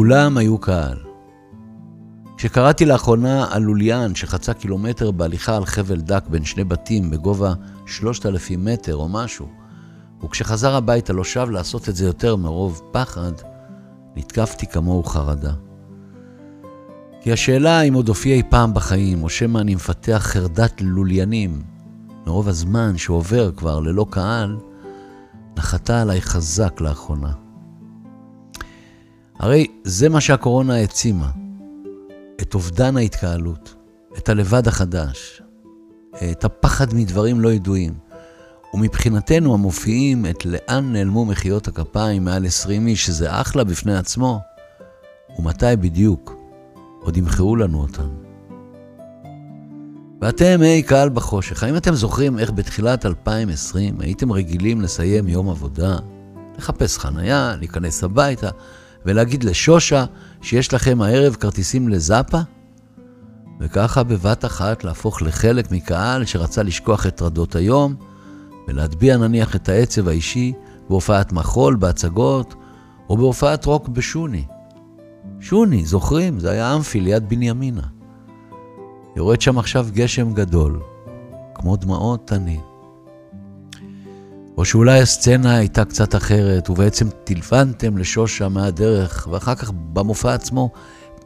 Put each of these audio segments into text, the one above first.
כולם היו קהל. כשקראתי לאחרונה על לוליין שחצה קילומטר בהליכה על חבל דק בין שני בתים בגובה 3,000 מטר או משהו, וכשחזר הביתה לא שב לעשות את זה יותר מרוב פחד, נתקפתי כמוהו חרדה. כי השאלה אם עוד הופיע אי פעם בחיים, או שמא אני מפתח חרדת לוליינים, מרוב הזמן שעובר כבר ללא קהל, נחתה עליי חזק לאחרונה. הרי זה מה שהקורונה העצימה, את אובדן ההתקהלות, את הלבד החדש, את הפחד מדברים לא ידועים. ומבחינתנו המופיעים את לאן נעלמו מחיאות הכפיים מעל 20 איש, שזה אחלה בפני עצמו, ומתי בדיוק עוד ימכרו לנו אותם. ואתם, היי קהל בחושך, האם אתם זוכרים איך בתחילת 2020 הייתם רגילים לסיים יום עבודה, לחפש חנייה, להיכנס הביתה ולהגיד לשושה שיש לכם הערב כרטיסים לזאפה? וככה בבת אחת להפוך לחלק מקהל שרצה לשכוח את טרדות היום ולהטביע נניח את העצב האישי בהופעת מחול, בהצגות, או בהופעת רוק בשוני. שוני, זוכרים? זה היה אמפי ליד בנימינה. יורד שם עכשיו גשם גדול, כמו דמעות תנין. או שאולי הסצנה הייתה קצת אחרת, ובעצם טילפנתם לשושה מהדרך, ואחר כך במופע עצמו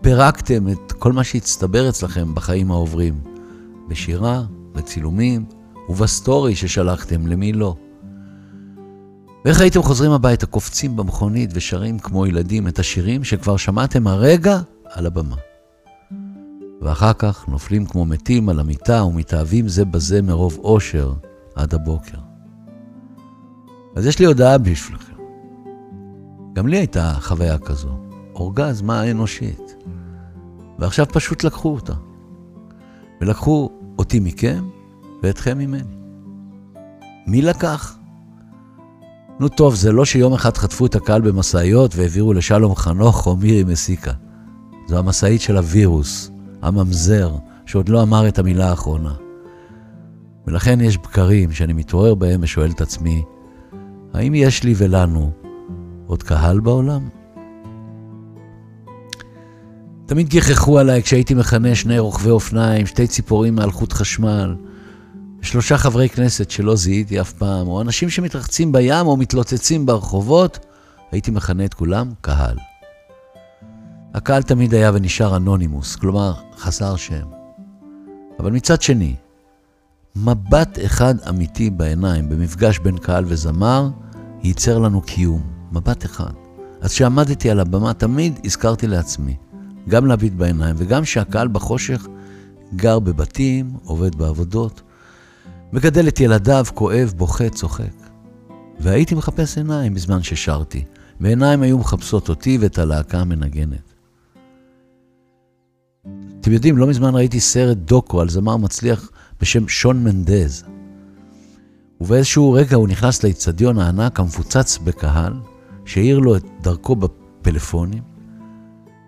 פירקתם את כל מה שהצטבר אצלכם בחיים העוברים. בשירה, בצילומים, ובסטורי ששלחתם, למי לא. ואיך הייתם חוזרים הביתה, קופצים במכונית ושרים כמו ילדים את השירים שכבר שמעתם הרגע על הבמה. ואחר כך נופלים כמו מתים על המיטה ומתאהבים זה בזה מרוב אושר עד הבוקר. אז יש לי הודעה בשבילכם. גם לי הייתה חוויה כזו, אורגזמה אנושית. ועכשיו פשוט לקחו אותה. ולקחו אותי מכם ואתכם ממני. מי לקח? נו טוב, זה לא שיום אחד חטפו את הקהל במשאיות והעבירו לשלום חנוך או מירי מסיקה. זו המשאית של הווירוס, הממזר, שעוד לא אמר את המילה האחרונה. ולכן יש בקרים שאני מתעורר בהם ושואל את עצמי, האם יש לי ולנו עוד קהל בעולם? תמיד גיחכו עליי כשהייתי מכנה שני רוכבי אופניים, שתי ציפורים מעל חוט חשמל, שלושה חברי כנסת שלא זיהיתי אף פעם, או אנשים שמתרחצים בים או מתלוצצים ברחובות, הייתי מכנה את כולם קהל. הקהל תמיד היה ונשאר אנונימוס, כלומר, חסר שם. אבל מצד שני, מבט אחד אמיתי בעיניים במפגש בין קהל וזמר, ייצר לנו קיום. מבט אחד. אז כשעמדתי על הבמה, תמיד הזכרתי לעצמי, גם להביט בעיניים וגם שהקהל בחושך גר בבתים, עובד בעבודות, מגדל את ילדיו, כואב, בוכה, צוחק. והייתי מחפש עיניים בזמן ששרתי, ועיניים היו מחפשות אותי ואת הלהקה המנגנת. אתם יודעים, לא מזמן ראיתי סרט דוקו על זמר מצליח בשם שון מנדז. ובאיזשהו רגע הוא נכנס לאיצטדיון הענק המפוצץ בקהל, שהאיר לו את דרכו בפלאפונים,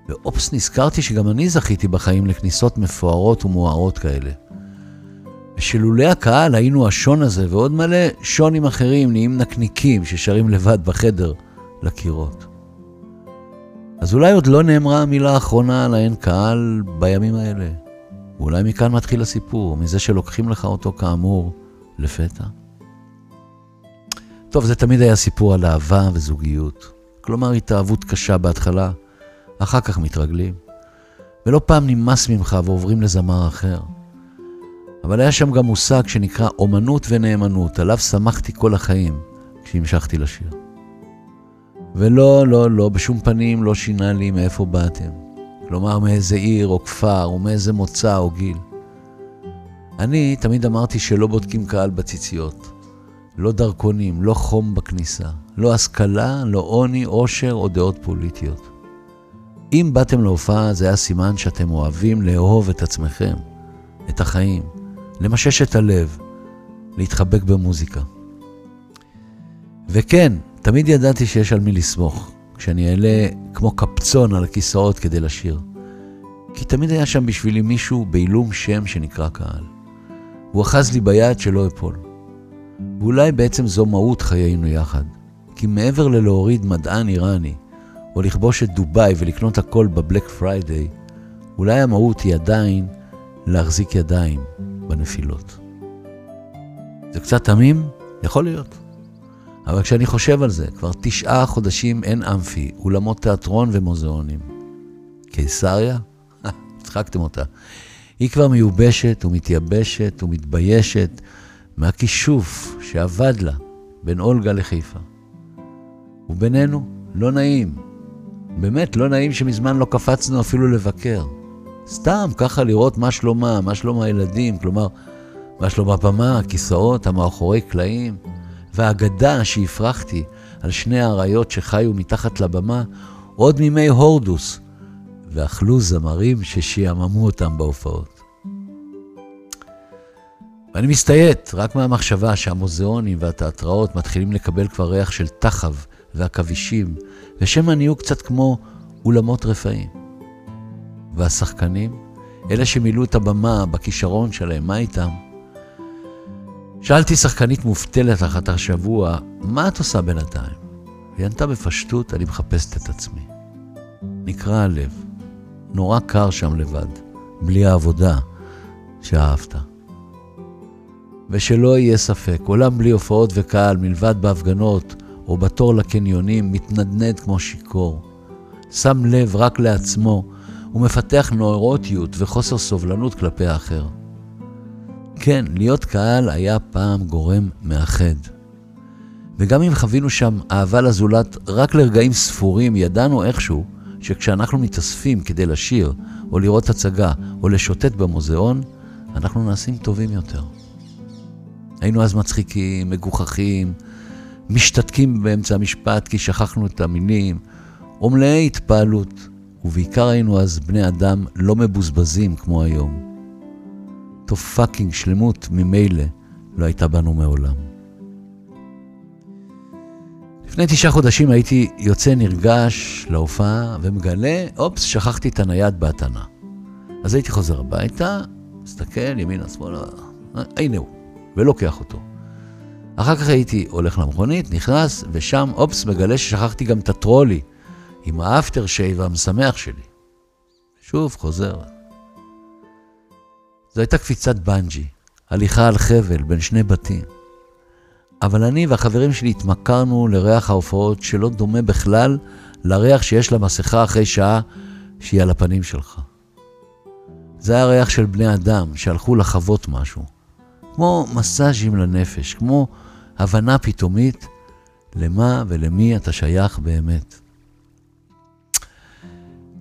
ואופס נזכרתי שגם אני זכיתי בחיים לכניסות מפוארות ומוארות כאלה. ושלולא הקהל היינו השון הזה ועוד מלא שונים אחרים נהיים נקניקים ששרים לבד בחדר לקירות. אז אולי עוד לא נאמרה המילה האחרונה על האין קהל בימים האלה. ואולי מכאן מתחיל הסיפור, מזה שלוקחים לך אותו כאמור לפתע. טוב, זה תמיד היה סיפור על אהבה וזוגיות. כלומר, התאהבות קשה בהתחלה, אחר כך מתרגלים. ולא פעם נמאס ממך ועוברים לזמר אחר. אבל היה שם גם מושג שנקרא אומנות ונאמנות, עליו שמחתי כל החיים כשהמשכתי לשיר. ולא, לא, לא, בשום פנים לא שינה לי מאיפה באתם. כלומר, מאיזה עיר או כפר, או מאיזה מוצא או גיל. אני תמיד אמרתי שלא בודקים קהל בציציות. לא דרכונים, לא חום בכניסה, לא השכלה, לא עוני, עושר או דעות פוליטיות. אם באתם להופעה, זה היה סימן שאתם אוהבים לאהוב את עצמכם, את החיים, למשש את הלב, להתחבק במוזיקה. וכן, תמיד ידעתי שיש על מי לסמוך, כשאני אעלה כמו קפצון על הכיסאות כדי לשיר. כי תמיד היה שם בשבילי מישהו בעילום שם שנקרא קהל. הוא אחז לי ביד שלא אפול. ואולי בעצם זו מהות חיינו יחד. כי מעבר ללהוריד מדען איראני, או לכבוש את דובאי ולקנות הכל ב Black Friday, אולי המהות היא עדיין להחזיק ידיים בנפילות. זה קצת תמים? יכול להיות. אבל כשאני חושב על זה, כבר תשעה חודשים אין אמפי, אולמות תיאטרון ומוזיאונים. קיסריה? הצחקתם אותה. היא כבר מיובשת ומתייבשת ומתביישת מהכישוף שאבד לה בין אולגה לחיפה. ובינינו, לא נעים. באמת לא נעים שמזמן לא קפצנו אפילו לבקר. סתם, ככה לראות מה שלומה, מה שלום הילדים, כלומר, מה שלום הבמה, הכיסאות, המאחורי קלעים, והאגדה שהפרחתי על שני האריות שחיו מתחת לבמה עוד מימי הורדוס, ואכלו זמרים ששיעממו אותם בהופעות. ואני מסתייט רק מהמחשבה שהמוזיאונים והתיאטראות מתחילים לקבל כבר ריח של תחב ועכבישים, ושמא נהיו קצת כמו אולמות רפאים. והשחקנים, אלה שמילאו את הבמה בכישרון שלהם, מה איתם? שאלתי שחקנית מובטלת אחת השבוע, מה את עושה בינתיים? היא ענתה בפשטות, אני מחפשת את עצמי. נקרע הלב. נורא קר שם לבד, בלי העבודה שאהבת. ושלא יהיה ספק, עולם בלי הופעות וקהל, מלבד בהפגנות או בתור לקניונים, מתנדנד כמו שיכור. שם לב רק לעצמו ומפתח נוירוטיות וחוסר סובלנות כלפי האחר. כן, להיות קהל היה פעם גורם מאחד. וגם אם חווינו שם אהבה לזולת רק לרגעים ספורים, ידענו איכשהו שכשאנחנו מתאספים כדי לשיר, או לראות הצגה, או לשוטט במוזיאון, אנחנו נעשים טובים יותר. היינו אז מצחיקים, מגוחכים, משתתקים באמצע המשפט כי שכחנו את המילים, או מלאי התפעלות, ובעיקר היינו אז בני אדם לא מבוזבזים כמו היום. טוב fucking שלמות ממילא לא הייתה בנו מעולם. לפני תשעה חודשים הייתי יוצא נרגש להופעה ומגלה, אופס, שכחתי את הנייד בהטענה. אז הייתי חוזר הביתה, מסתכל ימינה, שמאלה, הנה הוא, ולוקח אותו. אחר כך הייתי הולך למכונית, נכנס, ושם, אופס, מגלה ששכחתי גם את הטרולי עם האפטר שייב המשמח שלי. שוב, חוזר. זו הייתה קפיצת בנג'י, הליכה על חבל בין שני בתים. אבל אני והחברים שלי התמכרנו לריח ההופעות שלא דומה בכלל לריח שיש למסכה אחרי שעה שהיא על הפנים שלך. זה היה ריח של בני אדם שהלכו לחוות משהו. כמו מסאז'ים לנפש, כמו הבנה פתאומית למה ולמי אתה שייך באמת.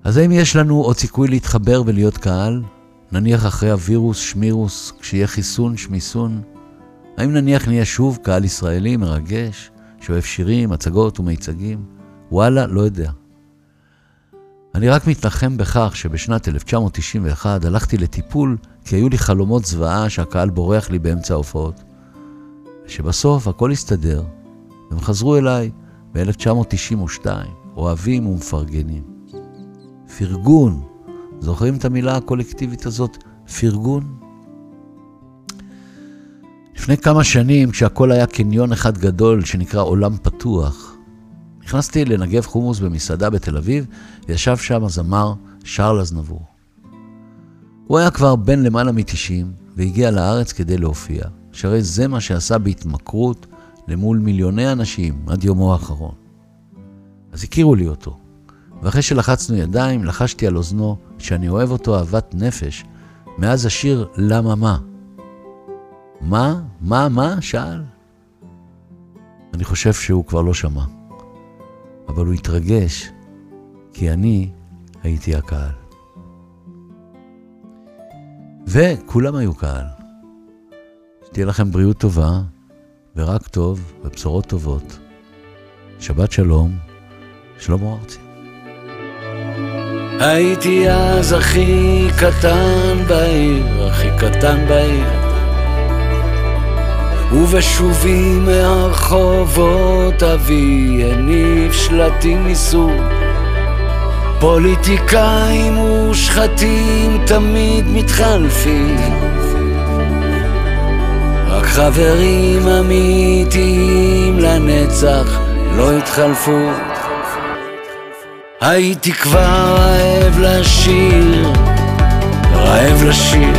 אז האם יש לנו עוד סיכוי להתחבר ולהיות קהל? נניח אחרי הווירוס, שמירוס, כשיהיה חיסון, שמיסון? האם נניח נהיה שוב קהל ישראלי מרגש, שאוהב שירים, הצגות ומיצגים? וואלה, לא יודע. אני רק מתנחם בכך שבשנת 1991 הלכתי לטיפול כי היו לי חלומות זוועה שהקהל בורח לי באמצע ההופעות. ושבסוף הכל הסתדר, והם חזרו אליי ב-1992, אוהבים ומפרגנים. פרגון, זוכרים את המילה הקולקטיבית הזאת? פרגון? לפני כמה שנים, כשהכול היה קניון אחד גדול שנקרא עולם פתוח, נכנסתי לנגב חומוס במסעדה בתל אביב, וישב שם הזמר שרל אזנבור. הוא היה כבר בן למעלה מ-90, והגיע לארץ כדי להופיע, שהרי זה מה שעשה בהתמכרות למול מיליוני אנשים עד יומו האחרון. אז הכירו לי אותו, ואחרי שלחצנו ידיים, לחשתי על אוזנו שאני אוהב אותו אהבת נפש, מאז השיר "למה מה?" מה? מה? מה? שאל. אני חושב שהוא כבר לא שמע. אבל הוא התרגש, כי אני הייתי הקהל. וכולם היו קהל. שתהיה לכם בריאות טובה, ורק טוב, ובשורות טובות. שבת שלום, שלמה ארצי. הייתי אז הכי קטן בעיר, הכי קטן בעיר. ובשובי מהרחובות אבי הניף שלטים מסוג פוליטיקאים מושחתים תמיד מתחלפים רק חברים אמיתיים לנצח לא התחלפו הייתי כבר רעב לשיר, רעב לשיר.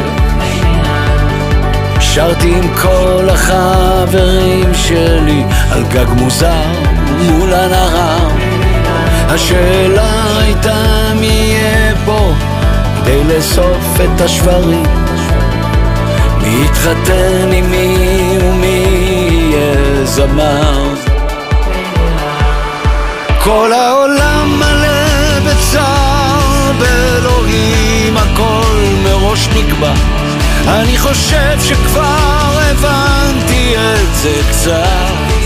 שרתי עם כל החברים שלי על גג מוזר מול הנהר. השאלה הייתה מי יהיה פה כדי לאסוף את השברים. מי יתחתן עם מי ומי יהיה זמר. כל העולם מלא בצער, באלוהים הכל מראש נקבע. אני חושב שכבר הבנתי את זה קצת.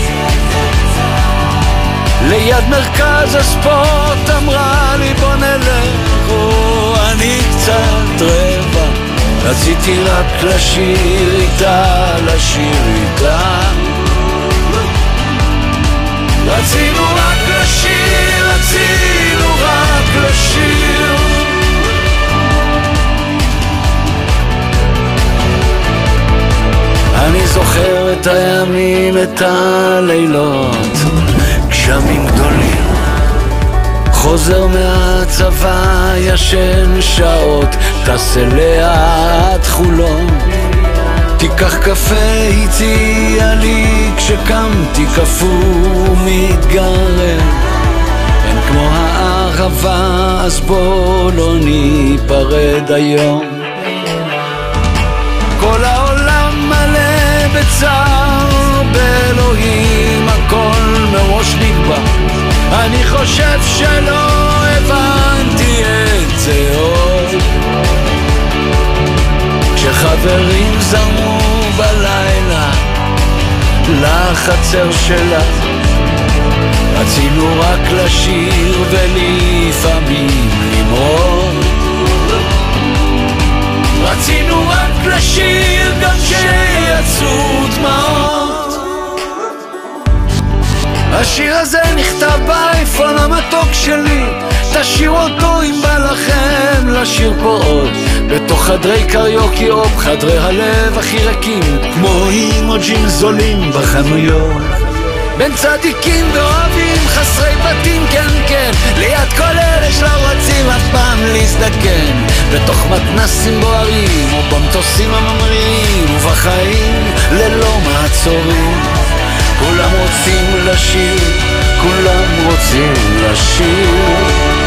ליד מרכז הספורט אמרה לי בוא נלך, או אני קצת רבע. רציתי רק לשיר איתה, לשיר איתה. רצינו רק לשיר, רצינו רק לשיר. אני זוכר את הימים, את הלילות, גשמים גדולים. חוזר מהצבא, ישן שעות, טס אליה עד חולון. תיקח קפה, הציע לי כשקמתי קפוא מתגרם. אין כמו הערבה, אז בוא לא ניפרד היום. כל העולם מלא בצער, באלוהים. אני חושב שלא הבנתי את זה עוד. כשחברים זרמו בלילה לחצר שלה רצינו רק לשיר ולפעמים למרוד רצינו רק לשיר גם כשיצאו השיר הזה נכתב באייפון המתוק שלי. תשאיר אותו אם בא לכם לשיר פה עוד. בתוך חדרי קריוקי או בחדרי הלב הכי ריקים כמו אימוג'ים זולים בחנויות. בין צדיקים ואוהבים חסרי בתים כן כן. ליד כל אלה שלא רוצים אף פעם להזדקן. בתוך מתנסים בוערים או במטוסים הממריאים ובחיים ללא מעצורים כולם רוצים לשיר, כולם רוצים לשיר.